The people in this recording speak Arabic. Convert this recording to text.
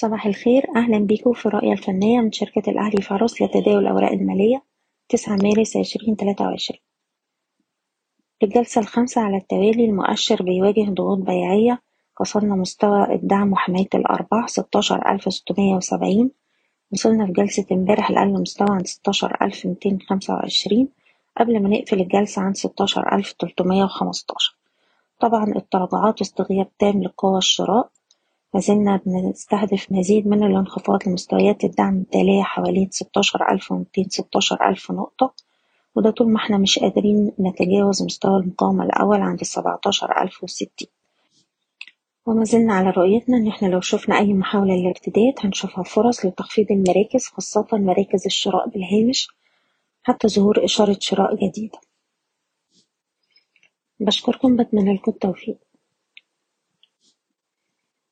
صباح الخير. أهلا بيكم في الرؤية الفنية من شركة الأهلي فارس لتداول الأوراق المالية تسعة مارس عشرين تلاتة وعشرين. للجلسة الخامسة على التوالي المؤشر بيواجه ضغوط بيعية كسرنا مستوى الدعم وحماية الأرباح ستاشر ألف ستمية وسبعين. وصلنا في جلسة امبارح لأقل مستوى عند ستاشر ألف ميتين خمسة وعشرين قبل ما نقفل الجلسة عند ستاشر ألف تلتمية وخمستاشر. طبعا التراجعات واستغياب تام لقوى الشراء مازلنا بنستهدف مزيد من الانخفاض لمستويات الدعم التالية حوالي ستاشر ألف ومتين ستاشر ألف نقطة. وده طول ما إحنا مش قادرين نتجاوز مستوى المقاومة الأول عند السبعتاشر ألف وستين. وما زلنا على رؤيتنا إن إحنا لو شفنا أي محاولة للارتداد هنشوفها فرص لتخفيض المراكز خاصة مراكز الشراء بالهامش حتى ظهور إشارة شراء جديدة. بشكركم بتمنى لكم التوفيق.